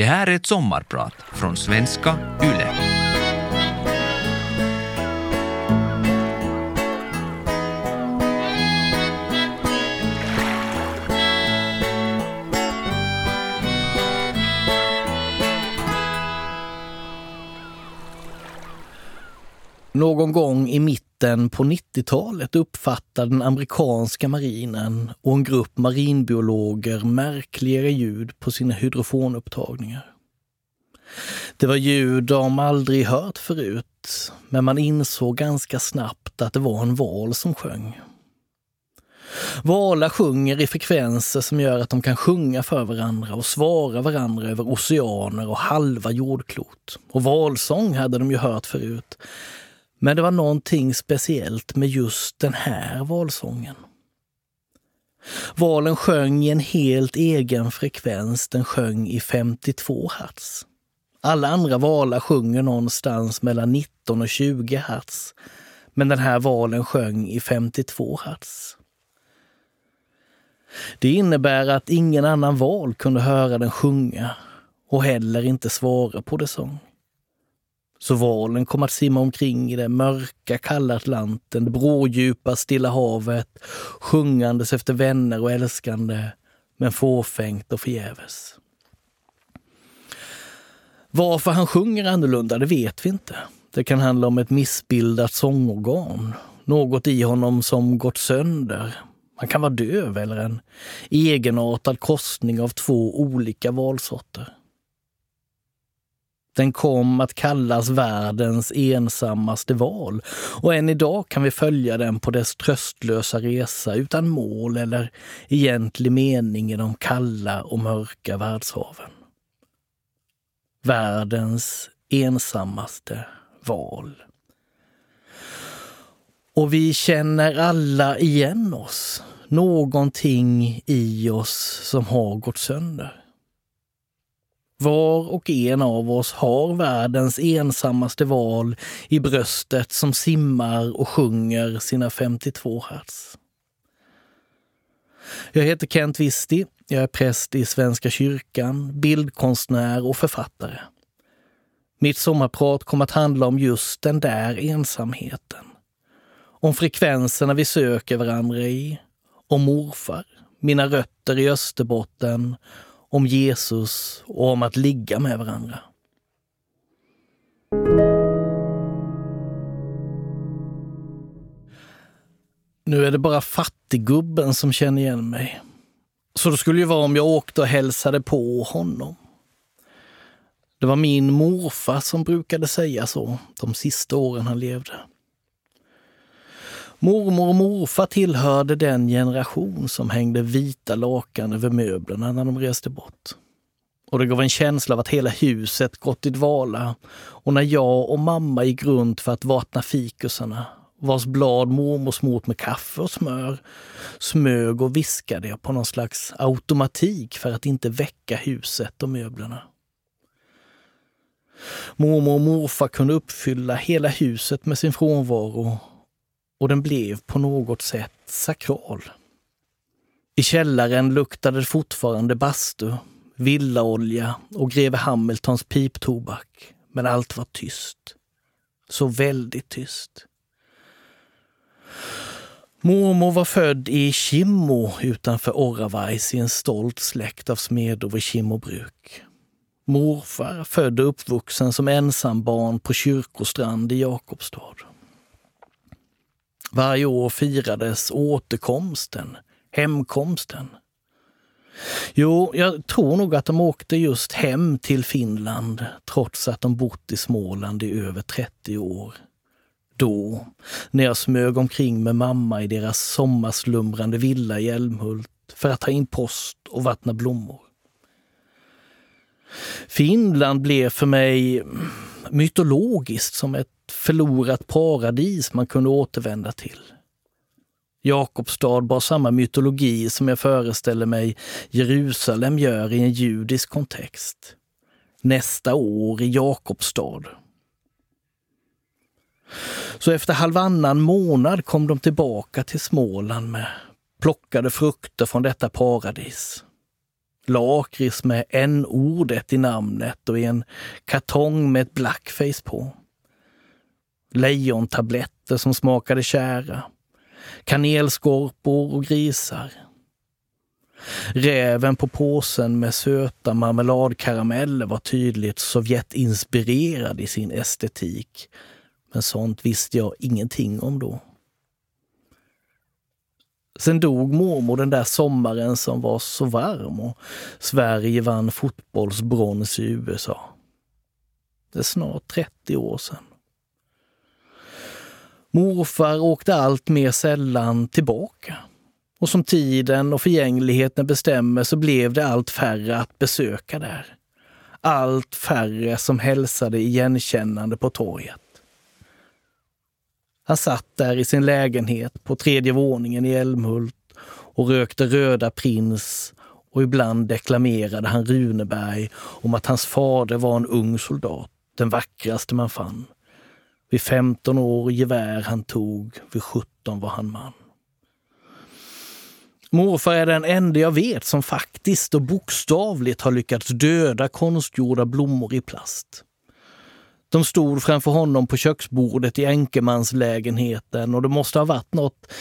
Det här är ett sommarprat från svenska YLE. Någon gång i mitten på 90-talet uppfattar den amerikanska marinen och en grupp marinbiologer märkligare ljud på sina hydrofonupptagningar. Det var ljud de aldrig hört förut, men man insåg ganska snabbt att det var en val som sjöng. Valar sjunger i frekvenser som gör att de kan sjunga för varandra och svara varandra över oceaner och halva jordklot. Och valsång hade de ju hört förut, men det var någonting speciellt med just den här valsången. Valen sjöng i en helt egen frekvens. Den sjöng i 52 hertz. Alla andra valar sjunger någonstans mellan 19 och 20 hertz. Men den här valen sjöng i 52 hertz. Det innebär att ingen annan val kunde höra den sjunga och heller inte svara på det sång. Så valen kom att simma omkring i den mörka, kalla Atlanten, det brådjupa Stilla havet, sjungandes efter vänner och älskande, men fåfängt och förgäves. Varför han sjunger annorlunda, det vet vi inte. Det kan handla om ett missbildat sångorgan, något i honom som gått sönder. Han kan vara döv eller en egenartad korsning av två olika valsorter. Den kom att kallas världens ensammaste val och än idag kan vi följa den på dess tröstlösa resa utan mål eller egentlig mening i de kalla och mörka världshaven. Världens ensammaste val. Och vi känner alla igen oss. Någonting i oss som har gått sönder. Var och en av oss har världens ensammaste val i bröstet som simmar och sjunger sina 52 hertz. Jag heter Kent Visti. Jag är präst i Svenska kyrkan, bildkonstnär och författare. Mitt sommarprat kommer att handla om just den där ensamheten. Om frekvenserna vi söker varandra i. Om morfar, mina rötter i Österbotten om Jesus och om att ligga med varandra. Nu är det bara fattiggubben som känner igen mig. Så det skulle ju vara om jag åkte och hälsade på honom. Det var min morfar som brukade säga så de sista åren han levde. Mormor och morfar tillhörde den generation som hängde vita lakan över möblerna när de reste bort. Och det gav en känsla av att hela huset gått i dvala. Och när jag och mamma gick runt för att vattna fikusarna, vars blad mormor smort med kaffe och smör, smög och viskade jag på någon slags automatik för att inte väcka huset och möblerna. Mormor och morfar kunde uppfylla hela huset med sin frånvaro och den blev på något sätt sakral. I källaren luktade det fortfarande bastu, villaolja och greve Hamiltons piptobak. Men allt var tyst. Så väldigt tyst. Mormor var född i Kimmo utanför Oravais i en stolt släkt av smedor vid Kimmobruk. Morfar född och uppvuxen som ensambarn på Kyrkostrand i Jakobstad. Varje år firades återkomsten, hemkomsten. Jo, jag tror nog att de åkte just hem till Finland trots att de bott i Småland i över 30 år. Då, när jag smög omkring med mamma i deras sommarslumrande villa i Älmhult för att ta in post och vattna blommor. Finland blev för mig mytologiskt som ett förlorat paradis man kunde återvända till. Jakobstad bar samma mytologi som jag föreställer mig Jerusalem gör i en judisk kontext. Nästa år i Jakobstad. Så efter halvannan månad kom de tillbaka till Småland med plockade frukter från detta paradis. lakrits med n-ordet i namnet och i en kartong med ett blackface på. Lejontabletter som smakade kära. Kanelskorpor och grisar. Räven på påsen med söta marmeladkarameller var tydligt Sovjetinspirerad i sin estetik. Men sånt visste jag ingenting om då. Sen dog mormor den där sommaren som var så varm och Sverige vann fotbollsbrons i USA. Det är snart 30 år sedan. Morfar åkte allt mer sällan tillbaka. Och som tiden och förgängligheten bestämmer så blev det allt färre att besöka där. Allt färre som hälsade igenkännande på torget. Han satt där i sin lägenhet på tredje våningen i Älmhult och rökte röda prins och ibland deklamerade han Runeberg om att hans fader var en ung soldat, den vackraste man fann. Vid 15 år gevär han tog, vid 17 var han man. Morfar är den enda jag vet som faktiskt och bokstavligt har lyckats döda konstgjorda blommor i plast. De stod framför honom på köksbordet i änkemanslägenheten och det måste ha varit något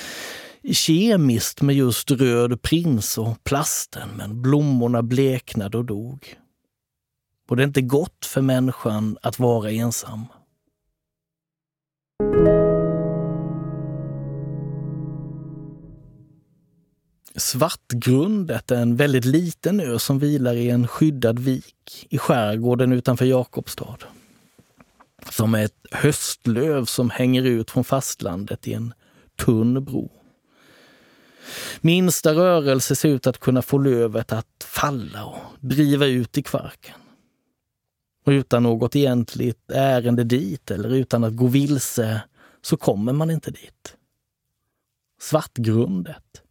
kemiskt med just röd prins och plasten, men blommorna bleknade och dog. Och det är inte gott för människan att vara ensam. Svartgrundet är en väldigt liten ö som vilar i en skyddad vik i skärgården utanför Jakobstad. Som är ett höstlöv som hänger ut från fastlandet i en tunn bro. Minsta rörelse ser ut att kunna få lövet att falla och driva ut i kvarken. Och utan något egentligt ärende dit eller utan att gå vilse så kommer man inte dit. Svartgrundet.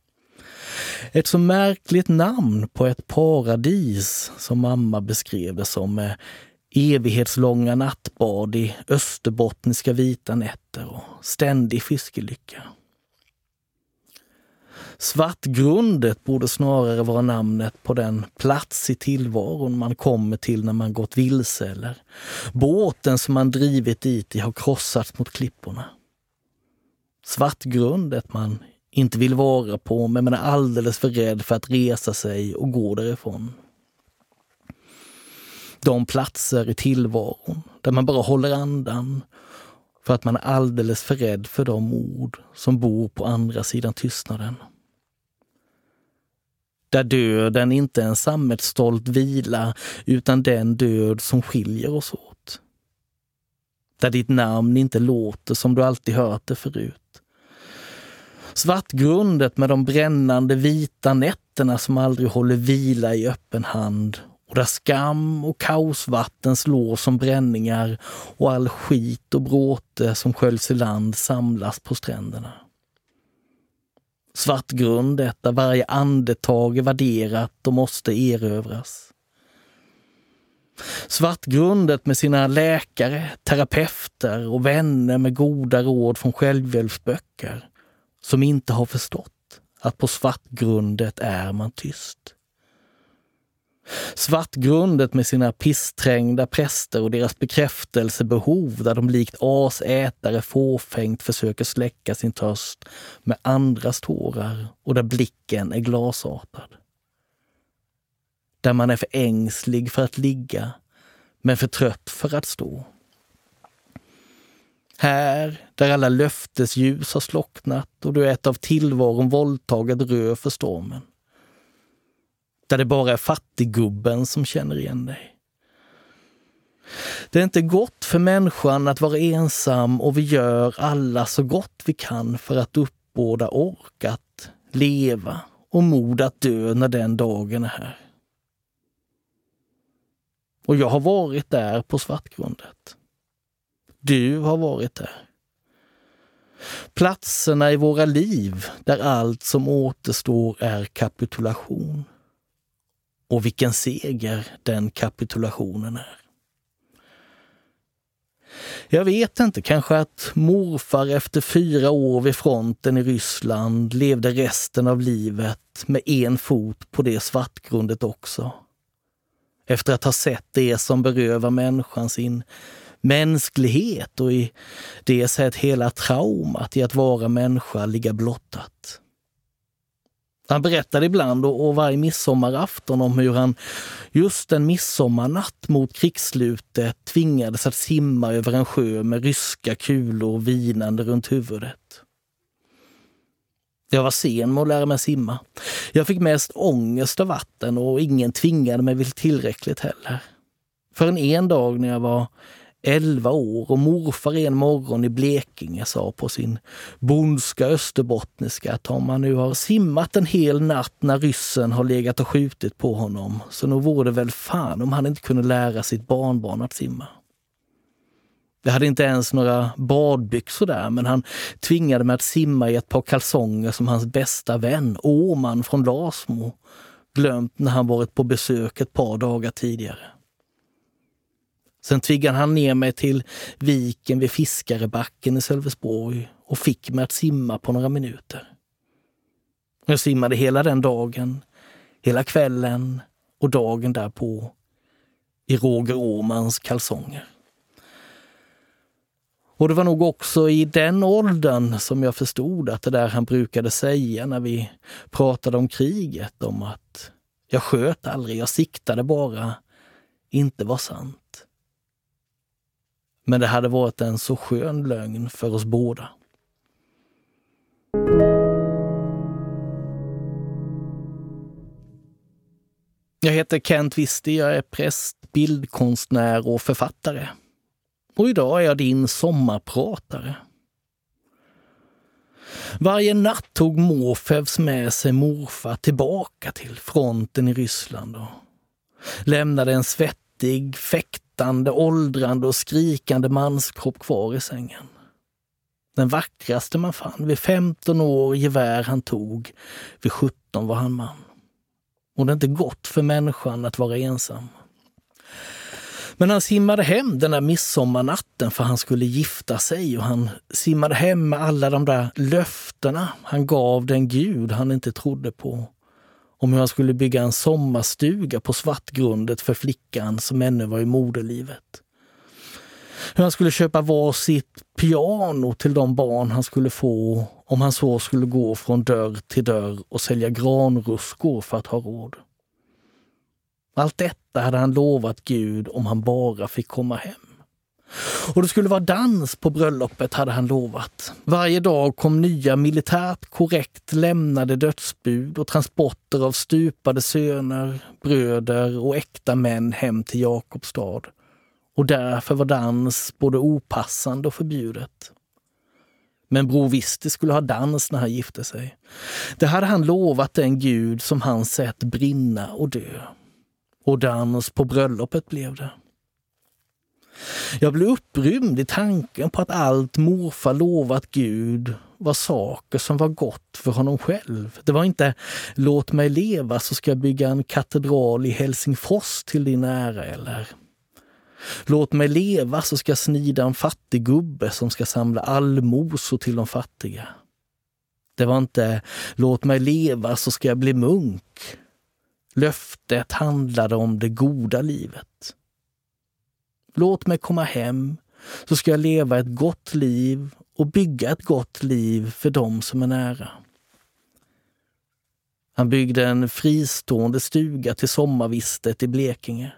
Ett så märkligt namn på ett paradis som mamma beskrev det som med evighetslånga nattbad i österbottniska vita nätter och ständig fiskelycka. Svartgrundet borde snarare vara namnet på den plats i tillvaron man kommer till när man gått vilse eller båten som man drivit dit i har krossats mot klipporna. Svartgrundet man inte vill vara på men man är alldeles för rädd för att resa sig och gå därifrån. De platser i tillvaron där man bara håller andan för att man är alldeles för rädd för de ord som bor på andra sidan tystnaden. Där döden inte är en sammetsstolt vila utan den död som skiljer oss åt. Där ditt namn inte låter som du alltid hört det förut. Svartgrundet med de brännande vita nätterna som aldrig håller vila i öppen hand och där skam och kaosvatten slår som bränningar och all skit och bråte som sköljs i land samlas på stränderna. Svartgrundet där varje andetag är värderat och måste erövras. Svartgrundet med sina läkare, terapeuter och vänner med goda råd från självhjälpsböcker som inte har förstått att på svartgrundet är man tyst. Svartgrundet med sina pissträngda präster och deras bekräftelsebehov där de likt asätare fåfängt försöker släcka sin törst med andras tårar och där blicken är glasartad. Där man är för ängslig för att ligga, men för trött för att stå. Här, där alla löftesljus har slocknat och du är ett av tillvaron våldtaget rö för stormen. Där det bara är fattiggubben som känner igen dig. Det är inte gott för människan att vara ensam och vi gör alla så gott vi kan för att uppbåda ork att leva och mod att dö när den dagen är här. Och jag har varit där på Svartgrundet. Du har varit där. Platserna i våra liv där allt som återstår är kapitulation. Och vilken seger den kapitulationen är. Jag vet inte, kanske att morfar efter fyra år vid fronten i Ryssland levde resten av livet med en fot på det svartgrundet också. Efter att ha sett det som berövar människan sin mänsklighet och i det sett hela traumat i att vara människa ligga blottat. Han berättade ibland och varje midsommarafton om hur han just en midsommarnatt mot krigsslutet tvingades att simma över en sjö med ryska kulor vinande runt huvudet. Jag var sen med att lära mig simma. Jag fick mest ångest av vatten och ingen tvingade mig väl tillräckligt heller. Förrän en dag när jag var 11 år och morfar en morgon i Blekinge sa på sin bondska österbottniska att om han nu har simmat en hel natt när ryssen har legat och skjutit på honom så nog vore det väl fan om han inte kunde lära sitt barnbarn att simma. Jag hade inte ens några badbyxor där, men han tvingade mig att simma i ett par kalsonger som hans bästa vän, Åman från Lasmo, glömt när han varit på besök ett par dagar tidigare. Sen tvingade han ner mig till viken vid Fiskarebacken i Sölvesborg och fick mig att simma på några minuter. Jag simmade hela den dagen, hela kvällen och dagen därpå i Roger Åmans kalsonger. Och det var nog också i den åldern som jag förstod att det där han brukade säga när vi pratade om kriget, om att jag sköt aldrig, jag siktade bara, inte var sant. Men det hade varit en så skön lögn för oss båda. Jag heter Kent Wisti, jag är präst, bildkonstnär och författare. Och idag är jag din sommarpratare. Varje natt tog Morfevs med sig morfar tillbaka till fronten i Ryssland och lämnade en svettig, svettande, åldrande och skrikande manskropp kvar i sängen. Den vackraste man fann. Vid 15 år gevär han tog, vid 17 var han man. Och det är inte gott för människan att vara ensam. Men han simmade hem den där midsommarnatten för han skulle gifta sig och han simmade hem med alla de där löftena han gav den gud han inte trodde på. Om hur han skulle bygga en sommarstuga på svartgrundet för flickan som ännu var i moderlivet. Hur han skulle köpa var sitt piano till de barn han skulle få om han så skulle gå från dörr till dörr och sälja granruskor för att ha råd. Allt detta hade han lovat Gud om han bara fick komma hem. Och det skulle vara dans på bröllopet hade han lovat. Varje dag kom nya militärt korrekt lämnade dödsbud och transporter av stupade söner, bröder och äkta män hem till Jakobstad. Och därför var dans både opassande och förbjudet. Men Bror Visti skulle ha dans när han gifte sig. Det hade han lovat den gud som han sett brinna och dö. Och dans på bröllopet blev det. Jag blev upprymd i tanken på att allt morfar lovat Gud var saker som var gott för honom själv. Det var inte låt mig leva så ska jag bygga en katedral i Helsingfors till din ära eller låt mig leva så ska jag snida en fattig gubbe som ska samla allmosor till de fattiga. Det var inte låt mig leva så ska jag bli munk Löftet handlade om det goda livet. Låt mig komma hem så ska jag leva ett gott liv och bygga ett gott liv för dem som är nära. Han byggde en fristående stuga till sommarvistet i Blekinge.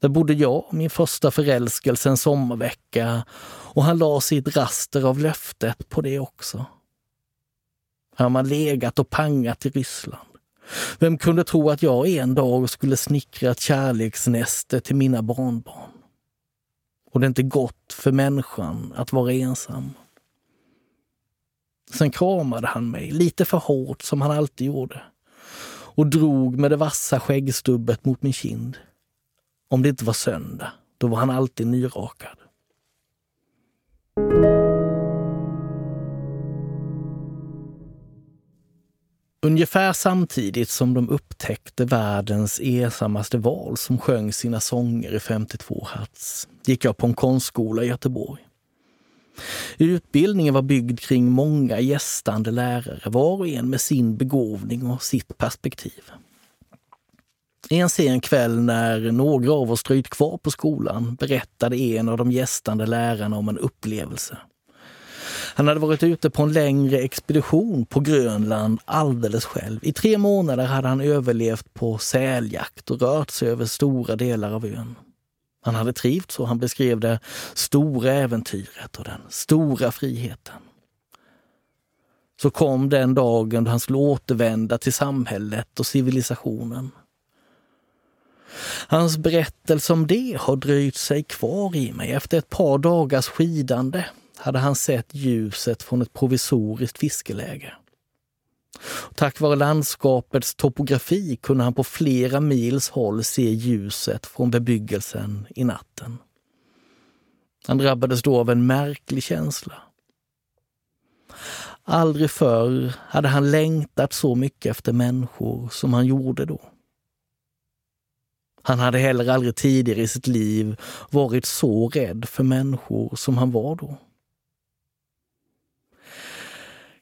Där bodde jag min första förälskelse en sommarvecka och han la sitt raster av löftet på det också. Här har man legat och pangat i Ryssland. Vem kunde tro att jag en dag skulle snickra ett kärleksnäste till mina barnbarn? Och det är inte gott för människan att vara ensam. Sen kramade han mig, lite för hårt som han alltid gjorde och drog med det vassa skäggstubbet mot min kind. Om det inte var söndag, då var han alltid nyrakad. Ungefär samtidigt som de upptäckte världens ensammaste val som sjöng sina sånger i 52 hertz gick jag på en konstskola i Göteborg. Utbildningen var byggd kring många gästande lärare, var och en med sin begåvning och sitt perspektiv. En sen kväll när några av oss dröjt kvar på skolan berättade en av de gästande lärarna om en upplevelse. Han hade varit ute på en längre expedition på Grönland alldeles själv. I tre månader hade han överlevt på säljakt och rört sig över stora delar av ön. Han hade trivts och han beskrev det stora äventyret och den stora friheten. Så kom den dagen då han skulle återvända till samhället och civilisationen. Hans berättelse om det har dröjt sig kvar i mig. Efter ett par dagars skidande hade han sett ljuset från ett provisoriskt fiskeläge. Tack vare landskapets topografi kunde han på flera mils håll se ljuset från bebyggelsen i natten. Han drabbades då av en märklig känsla. Aldrig förr hade han längtat så mycket efter människor som han gjorde då. Han hade heller aldrig tidigare i sitt liv varit så rädd för människor som han var då.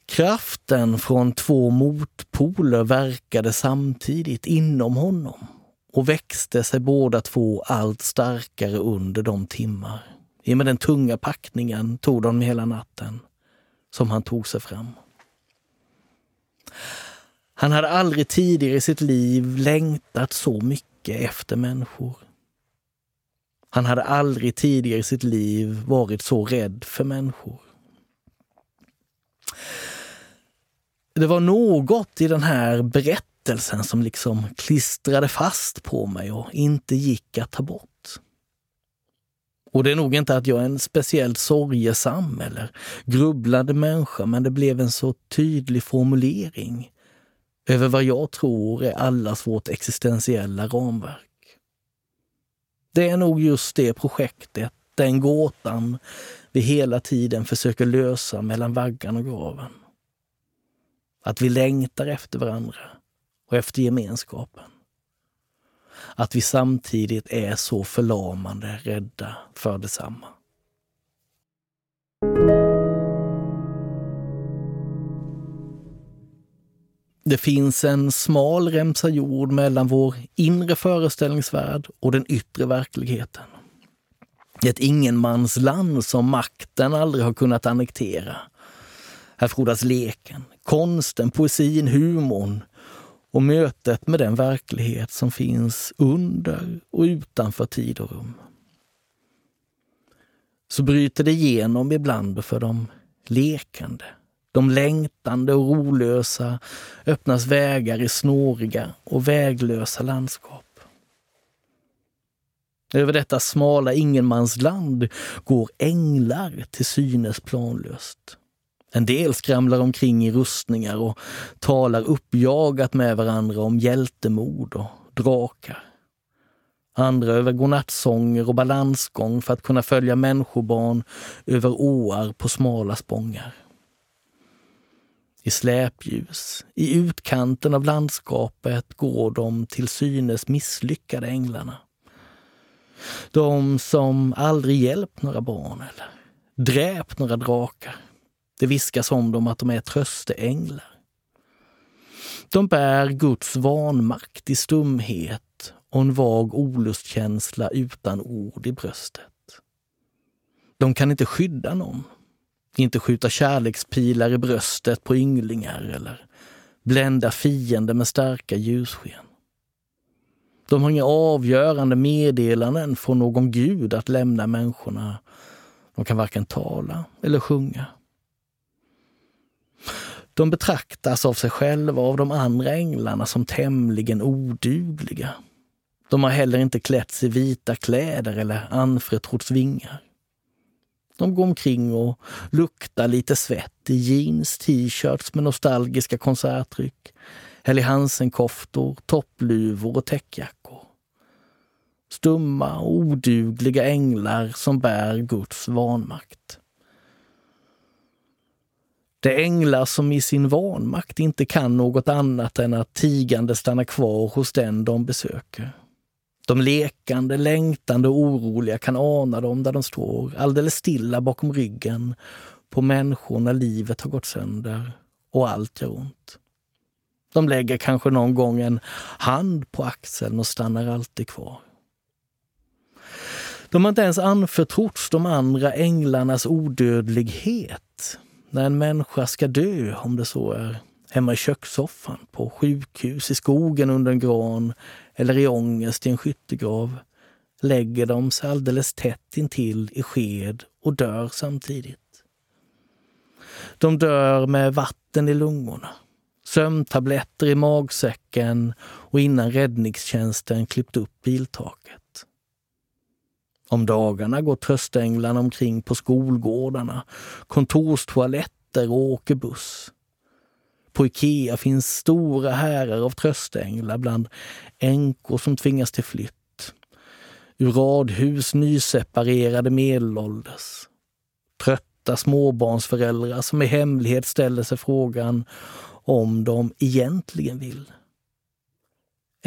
Kraften från två motpoler verkade samtidigt inom honom och växte sig båda två allt starkare under de timmar. I och med den tunga packningen tog de hela natten som han tog sig fram. Han hade aldrig tidigare i sitt liv längtat så mycket efter människor. Han hade aldrig tidigare i sitt liv varit så rädd för människor. Det var något i den här berättelsen som liksom klistrade fast på mig och inte gick att ta bort. Och det är nog inte att jag är en speciellt sorgesam eller grubblande människa, men det blev en så tydlig formulering över vad jag tror är allas vårt existentiella ramverk. Det är nog just det projektet, den gåtan vi hela tiden försöker lösa mellan vaggan och graven. Att vi längtar efter varandra och efter gemenskapen. Att vi samtidigt är så förlamande rädda för detsamma. Det finns en smal remsa jord mellan vår inre föreställningsvärld och den yttre verkligheten. Ett ingenmansland som makten aldrig har kunnat annektera. Här frodas leken, konsten, poesin, humorn och mötet med den verklighet som finns under och utanför tid och rum. Så bryter det igenom ibland för de lekande. De längtande och rolösa öppnas vägar i snåriga och väglösa landskap. Över detta smala ingenmansland går änglar till synes planlöst. En del skramlar omkring i rustningar och talar uppjagat med varandra om hjältemod och drakar. Andra över godnattsånger och balansgång för att kunna följa människobarn över åar på smala spångar. I släpljus, i utkanten av landskapet går de till synes misslyckade änglarna. De som aldrig hjälpt några barn eller dräpt några drakar. Det viskas om dem att de är trösteänglar. De bär Guds vanmakt i stumhet och en vag olustkänsla utan ord i bröstet. De kan inte skydda någon. Inte skjuta kärlekspilar i bröstet på ynglingar eller blända fiender med starka ljussken. De har inga avgörande meddelanden från någon gud att lämna människorna. De kan varken tala eller sjunga. De betraktas av sig själva och av de andra änglarna som tämligen odugliga. De har heller inte klätts i vita kläder eller anförtrotts vingar. De går omkring och luktar lite svett i jeans, t-shirts med nostalgiska konserttryck, Helly Hansen-koftor, toppluvor och täckjackor. Stumma och odugliga änglar som bär Guds vanmakt. Det är änglar som i sin vanmakt inte kan något annat än att tigande stanna kvar hos den de besöker. De lekande, längtande och oroliga kan ana dem där de står, alldeles stilla bakom ryggen på människor när livet har gått sönder och allt gör ont. De lägger kanske någon gång en hand på axeln och stannar alltid kvar. De har inte ens anförtrotts de andra änglarnas odödlighet. När en människa ska dö, om det så är hemma i kökssoffan, på sjukhus, i skogen under en gran eller i ångest i en skyttegrav, lägger de sig alldeles tätt intill i sked och dör samtidigt. De dör med vatten i lungorna, sömntabletter i magsäcken och innan räddningstjänsten klippt upp biltaket. Om dagarna går tröstänglarna omkring på skolgårdarna, kontorstoaletter och åker buss. På Ikea finns stora härar av tröstänglar bland änkor som tvingas till flytt. Ur radhus nyseparerade medelålders. Trötta småbarnsföräldrar som i hemlighet ställer sig frågan om de egentligen vill.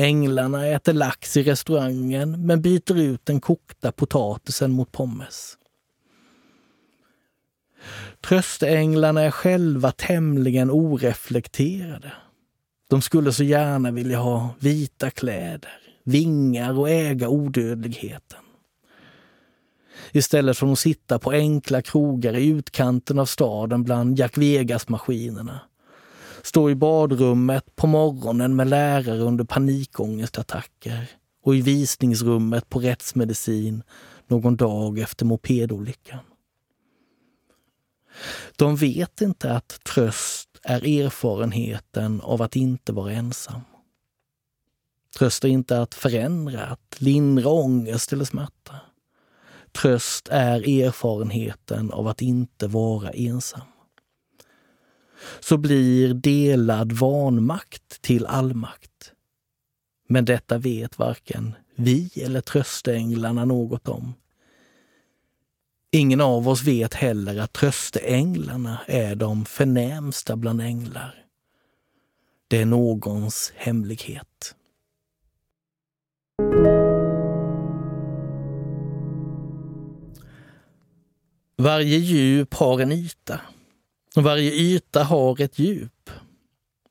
Änglarna äter lax i restaurangen men byter ut den kokta potatisen mot pommes. Tröstänglarna är själva tämligen oreflekterade. De skulle så gärna vilja ha vita kläder, vingar och äga odödligheten. Istället för att sitta på enkla krogar i utkanten av staden bland Jack Vegas-maskinerna Stå i badrummet på morgonen med lärare under panikångestattacker och i visningsrummet på rättsmedicin någon dag efter mopedolyckan. De vet inte att tröst är erfarenheten av att inte vara ensam. Tröst är inte att förändra, att lindra ångest eller smärta. Tröst är erfarenheten av att inte vara ensam så blir delad vanmakt till allmakt. Men detta vet varken vi eller tröstänglarna något om. Ingen av oss vet heller att tröstänglarna är de förnämsta bland änglar. Det är någons hemlighet. Varje djup har en yta. Och varje yta har ett djup.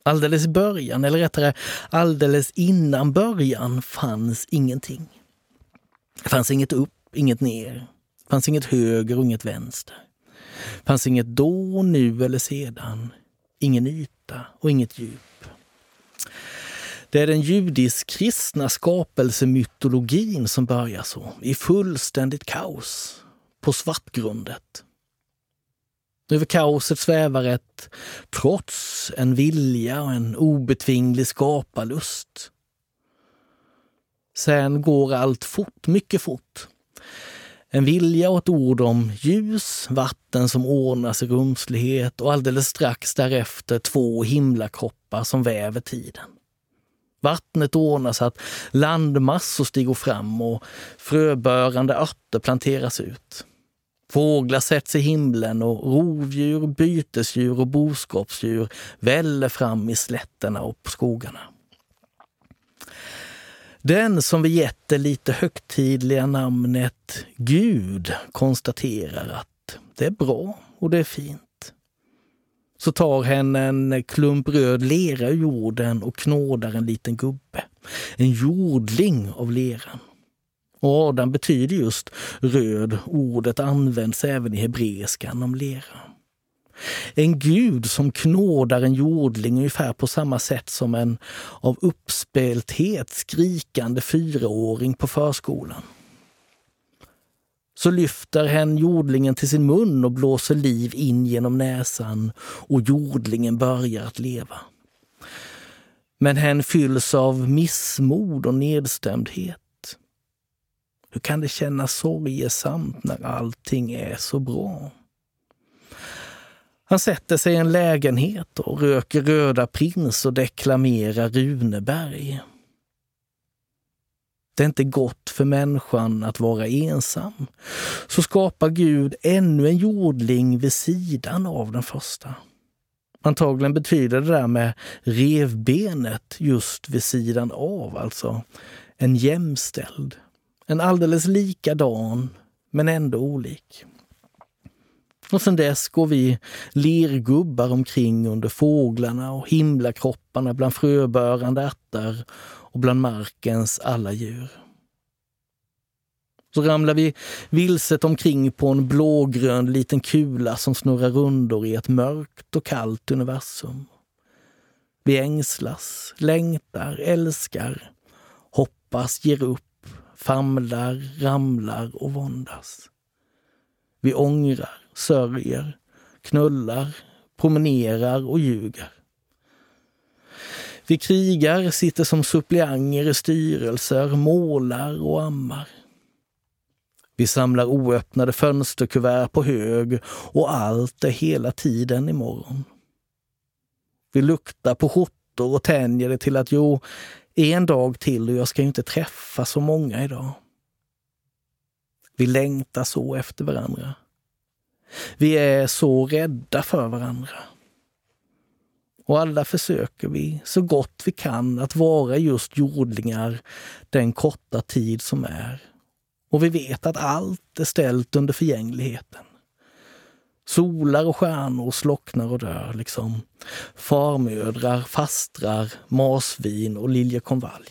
Alldeles i början, eller rättare alldeles innan början, fanns ingenting. Det fanns inget upp, inget ner. Det fanns inget höger och inget vänster. Det fanns inget då, nu eller sedan. Ingen yta och inget djup. Det är den judisk-kristna skapelsemytologin som börjar så, i fullständigt kaos, på svartgrundet. Över kaoset svävar ett trots, en vilja och en obetvinglig skaparlust. Sen går allt fort, mycket fort. En vilja och ett ord om ljus, vatten som ordnas i rumslighet och alldeles strax därefter två himlakroppar som väver tiden. Vattnet ordnar så att landmassor stiger fram och fröbörande örter planteras ut. Fåglar sätts i himlen och rovdjur, bytesdjur och boskapsdjur väller fram i slätterna och på skogarna. Den som vi gett det lite högtidliga namnet Gud konstaterar att det är bra och det är fint. Så tar hen en klump röd lera ur jorden och knådar en liten gubbe. En jordling av leran. Och Adam betyder just röd. Ordet används även i hebreiskan om lera. En gud som knådar en jordling ungefär på samma sätt som en av uppspelthet skrikande fyraåring på förskolan. Så lyfter hen jordlingen till sin mun och blåser liv in genom näsan och jordlingen börjar att leva. Men hen fylls av missmod och nedstämdhet. Hur kan det kännas sorgesamt när allting är så bra? Han sätter sig i en lägenhet och röker Röda prins och deklamerar Runeberg. Det är inte gott för människan att vara ensam. Så skapar Gud ännu en jordling vid sidan av den första. Antagligen betyder det där med revbenet just vid sidan av, alltså En jämställd. En alldeles likadan, men ändå olik. Och sen dess går vi lergubbar omkring under fåglarna och himlakropparna bland fröbörande ärtor och bland markens alla djur. Så ramlar vi vilset omkring på en blågrön liten kula som snurrar rundor i ett mörkt och kallt universum. Vi ängslas, längtar, älskar, hoppas, ger upp, famlar, ramlar och våndas. Vi ångrar, sörjer, knullar, promenerar och ljuger. Vi krigar, sitter som suppleanter i styrelser, målar och ammar. Vi samlar oöppnade fönsterkuvert på hög och allt är hela tiden imorgon. Vi luktar på skjortor och tänjer det till att jo, en dag till och jag ska ju inte träffa så många idag. Vi längtar så efter varandra. Vi är så rädda för varandra. Och alla försöker vi så gott vi kan att vara just jordlingar den korta tid som är. Och vi vet att allt är ställt under förgängligheten. Solar och stjärnor slocknar och dör, liksom farmödrar, fastrar, masvin och liljekonvalj.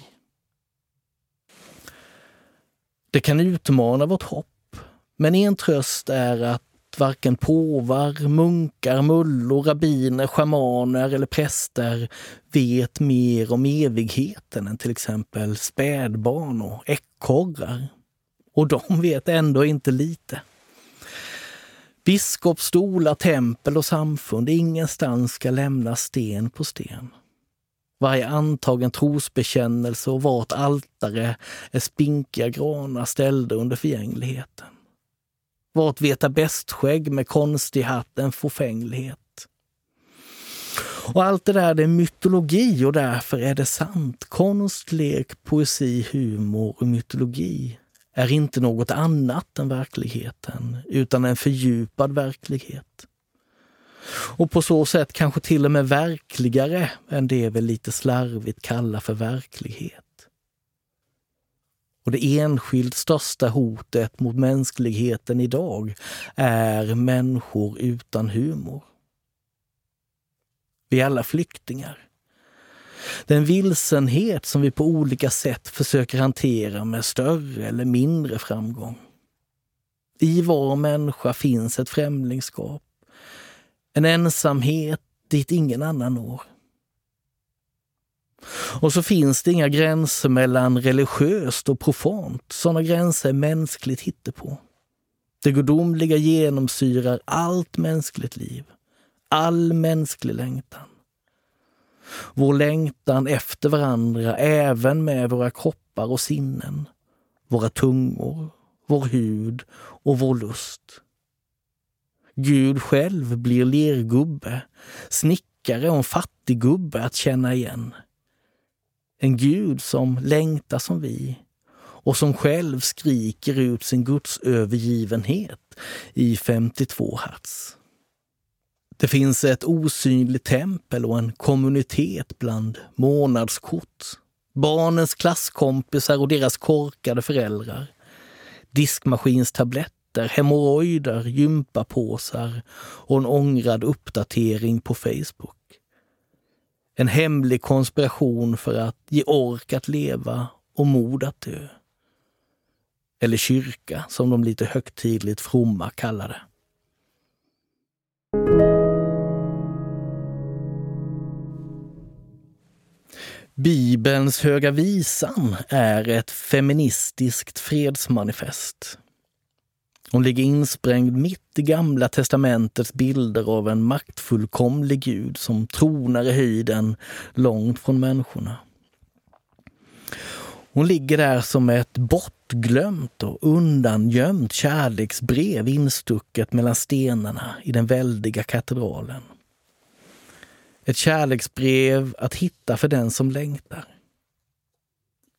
Det kan utmana vårt hopp, men en tröst är att varken påvar, munkar, mullor, rabbiner, schamaner eller präster vet mer om evigheten än till exempel spädbarn och ekorrar. Och de vet ändå inte lite. Biskopsstolar, tempel och samfund, ingenstans ska lämna sten på sten. Varje antagen trosbekännelse och vart altare är spinkiga granar ställda under förgängligheten. Vart veta bäst-skägg med konstig hatt en fåfänglighet. Och allt det där det är mytologi och därför är det sant. Konst, lek, poesi, humor och mytologi är inte något annat än verkligheten, utan en fördjupad verklighet. Och på så sätt kanske till och med verkligare än det vi lite slarvigt kallar för verklighet. Och det enskilt största hotet mot mänskligheten idag är människor utan humor. Vi är alla flyktingar. Den vilsenhet som vi på olika sätt försöker hantera med större eller mindre framgång. I var människa finns ett främlingskap. En ensamhet dit ingen annan når. Och så finns det inga gränser mellan religiöst och profant. Sådana gränser är mänskligt hittepå. Det gudomliga genomsyrar allt mänskligt liv. All mänsklig längtan. Vår längtan efter varandra även med våra kroppar och sinnen. Våra tungor, vår hud och vår lust. Gud själv blir lergubbe, snickare och en fattiggubbe att känna igen. En Gud som längtar som vi och som själv skriker ut sin gudsövergivenhet i 52 hertz. Det finns ett osynligt tempel och en kommunitet bland månadskort. Barnens klasskompisar och deras korkade föräldrar. Diskmaskinstabletter, hemorrojder, gympapåsar och en ångrad uppdatering på Facebook. En hemlig konspiration för att ge ork att leva och mod att dö. Eller kyrka, som de lite högtidligt fromma kallar det. Bibelns Höga visan är ett feministiskt fredsmanifest. Hon ligger insprängd mitt i Gamla testamentets bilder av en maktfullkomlig Gud som tronar i höjden långt från människorna. Hon ligger där som ett bortglömt och undangömt kärleksbrev instucket mellan stenarna i den väldiga katedralen. Ett kärleksbrev att hitta för den som längtar.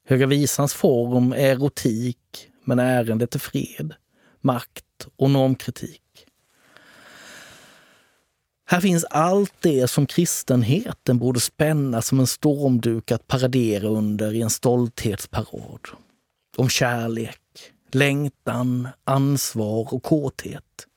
Höga visans form är erotik, men ärendet är fred, makt och normkritik. Här finns allt det som kristenheten borde spänna som en stormduk att paradera under i en stolthetsparad. Om kärlek, längtan, ansvar och kåthet.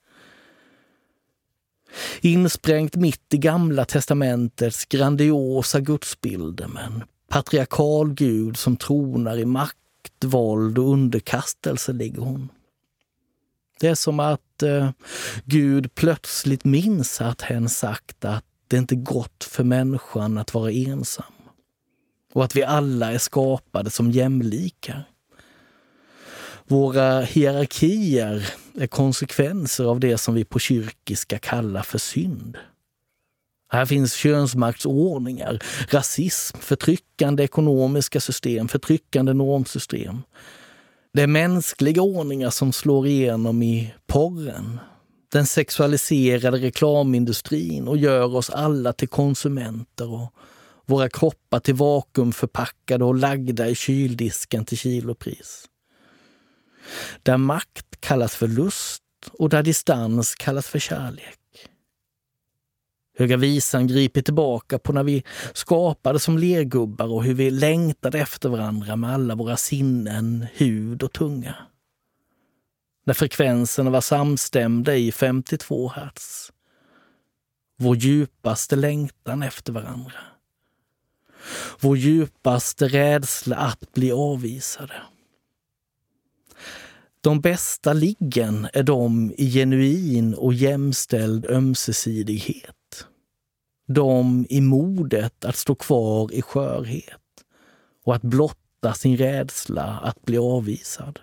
Insprängt mitt i Gamla testamentets grandiosa gudsbilder med en patriarkal gud som tronar i makt, våld och underkastelse ligger hon. Det är som att eh, Gud plötsligt minns att hen sagt att det inte är gott för människan att vara ensam. Och att vi alla är skapade som jämlikar. Våra hierarkier är konsekvenser av det som vi på kyrkiska kallar för synd. Här finns könsmaktsordningar, rasism, förtryckande ekonomiska system, förtryckande normsystem. Det är mänskliga ordningar som slår igenom i porren, den sexualiserade reklamindustrin och gör oss alla till konsumenter och våra kroppar till vakuumförpackade och lagda i kyldisken till kilopris. Där makt kallas för lust och där distans kallas för kärlek. Höga visan griper tillbaka på när vi skapade som lergubbar och hur vi längtade efter varandra med alla våra sinnen, hud och tunga. När frekvenserna var samstämda i 52 hertz. Vår djupaste längtan efter varandra. Vår djupaste rädsla att bli avvisade. De bästa liggen är de i genuin och jämställd ömsesidighet De i modet att stå kvar i skörhet och att blotta sin rädsla att bli avvisad.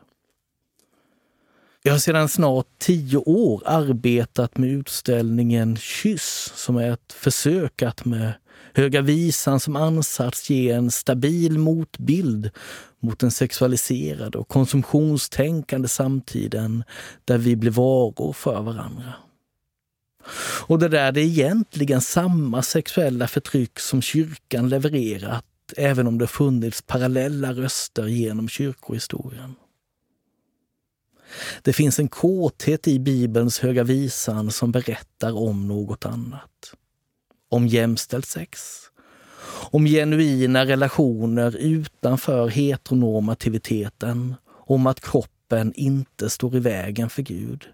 Jag har sedan snart tio år arbetat med utställningen Kyss som är ett försök att med Höga visan som ansats ger en stabil motbild mot den sexualiserade och konsumtionstänkande samtiden där vi blir varor för varandra. Och det där det är egentligen samma sexuella förtryck som kyrkan levererat även om det funnits parallella röster genom kyrkohistorien. Det finns en kåthet i Bibelns Höga visan som berättar om något annat. Om jämställt sex. Om genuina relationer utanför heteronormativiteten. Om att kroppen inte står i vägen för Gud.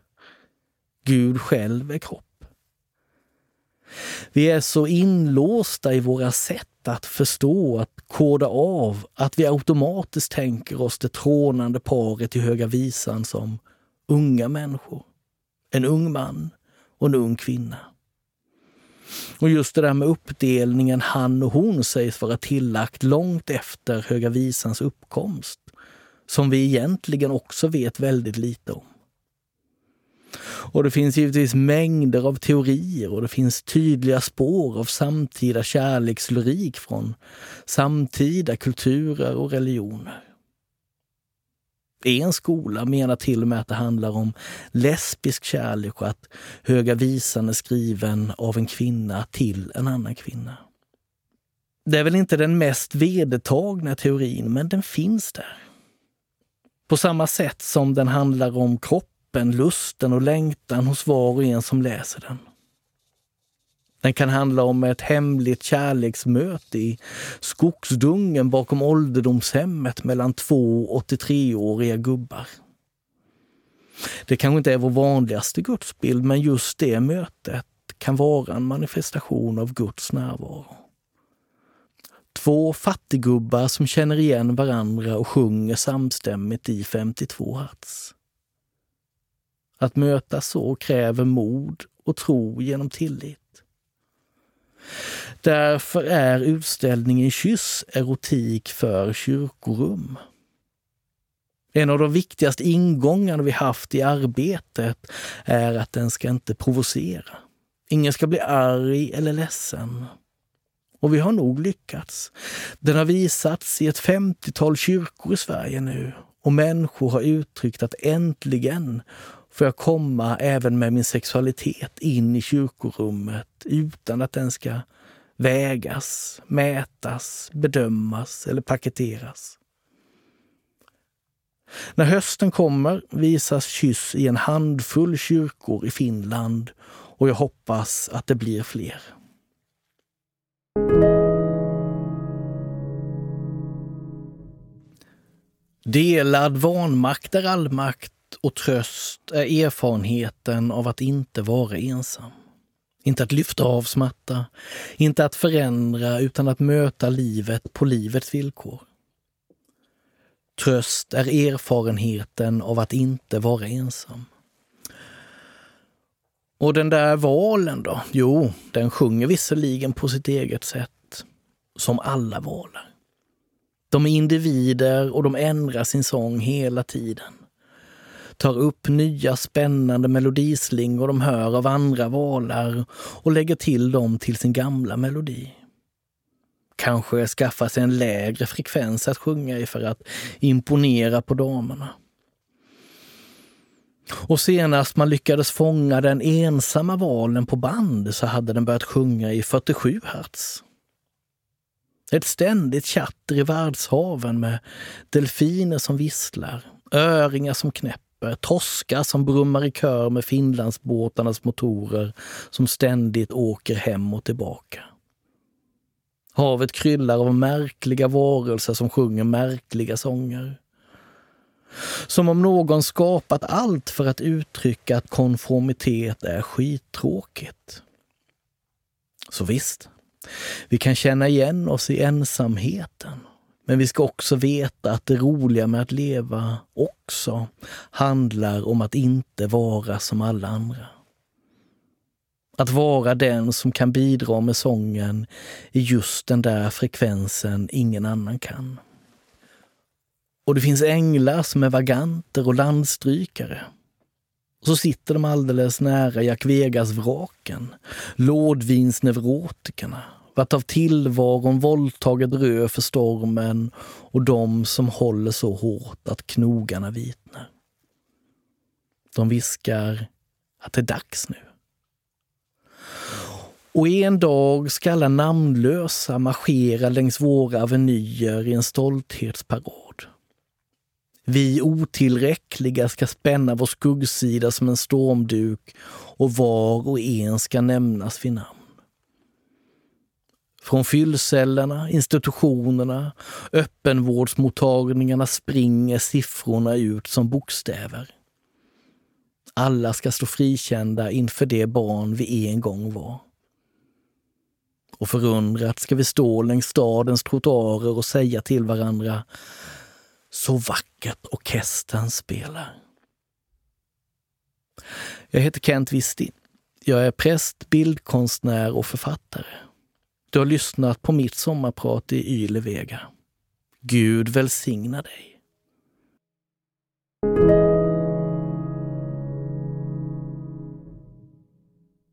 Gud själv är kropp. Vi är så inlåsta i våra sätt att förstå, att koda av, att vi automatiskt tänker oss det trånande paret i Höga visan som unga människor. En ung man och en ung kvinna. Och just det där med uppdelningen han och hon sägs vara tillagt långt efter Höga visans uppkomst. Som vi egentligen också vet väldigt lite om. Och det finns givetvis mängder av teorier och det finns tydliga spår av samtida kärlekslyrik från samtida kulturer och religioner. En skola menar till och med att det handlar om lesbisk kärlek och att Höga visan är skriven av en kvinna till en annan kvinna. Det är väl inte den mest vedertagna teorin, men den finns där. På samma sätt som den handlar om kroppen, lusten och längtan hos var och en som läser den. Den kan handla om ett hemligt kärleksmöte i skogsdungen bakom ålderdomshemmet mellan två 83-åriga gubbar. Det kanske inte är vår vanligaste gudsbild, men just det mötet kan vara en manifestation av Guds närvaro. Två fattiggubbar som känner igen varandra och sjunger samstämmigt i 52 hertz. Att mötas så kräver mod och tro genom tillit. Därför är utställningen Kyss erotik för kyrkorum. En av de viktigaste ingångarna vi haft i arbetet är att den ska inte provocera. Ingen ska bli arg eller ledsen. Och vi har nog lyckats. Den har visats i ett 50-tal kyrkor i Sverige nu och människor har uttryckt att äntligen får jag komma även med min sexualitet in i kyrkorummet utan att den ska vägas, mätas, bedömas eller paketeras. När hösten kommer visas kyss i en handfull kyrkor i Finland Och jag hoppas att det blir fler. Delad vanmakt är allmakt och tröst är erfarenheten av att inte vara ensam. Inte att lyfta av smärta, inte att förändra utan att möta livet på livets villkor. Tröst är erfarenheten av att inte vara ensam. Och den där valen då? Jo, den sjunger visserligen på sitt eget sätt. Som alla valar. De är individer och de ändrar sin sång hela tiden. Tar upp nya spännande melodislingor de hör av andra valar och lägger till dem till sin gamla melodi. Kanske skaffa sig en lägre frekvens att sjunga i för att imponera på damerna. Och senast man lyckades fånga den ensamma valen på band så hade den börjat sjunga i 47 hertz. Ett ständigt tjatter i världshaven med delfiner som visslar, öringar som knäpper, torskar som brummar i kör med Finlandsbåtarnas motorer som ständigt åker hem och tillbaka. Havet kryllar av märkliga varelser som sjunger märkliga sånger. Som om någon skapat allt för att uttrycka att konformitet är skittråkigt. Så visst, vi kan känna igen oss i ensamheten. Men vi ska också veta att det roliga med att leva också handlar om att inte vara som alla andra. Att vara den som kan bidra med sången i just den där frekvensen ingen annan kan. Och det finns änglar som är vaganter och landstrykare. Och så sitter de alldeles nära Jack Vegas-vraken, lådvinsneurotikerna, vart av tillvaron våldtaget rö för stormen och de som håller så hårt att knogarna vitnar. De viskar att det är dags nu. Och en dag ska alla namnlösa marschera längs våra avenyer i en stolthetsparad. Vi otillräckliga ska spänna vår skuggsida som en stormduk och var och en ska nämnas vid namn. Från fyllcellerna, institutionerna, öppenvårdsmottagningarna springer siffrorna ut som bokstäver. Alla ska stå frikända inför det barn vi en gång var. Och förundrat ska vi stå längs stadens trottoarer och säga till varandra så vackert orkestern spelar. Jag heter Kent Wisti. Jag är präst, bildkonstnär och författare. Du har lyssnat på mitt sommarprat i Yle Vega. Gud välsigna dig.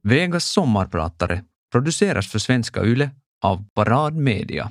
Vegas sommarpratare produceras för Svenska Yle av Parad Media.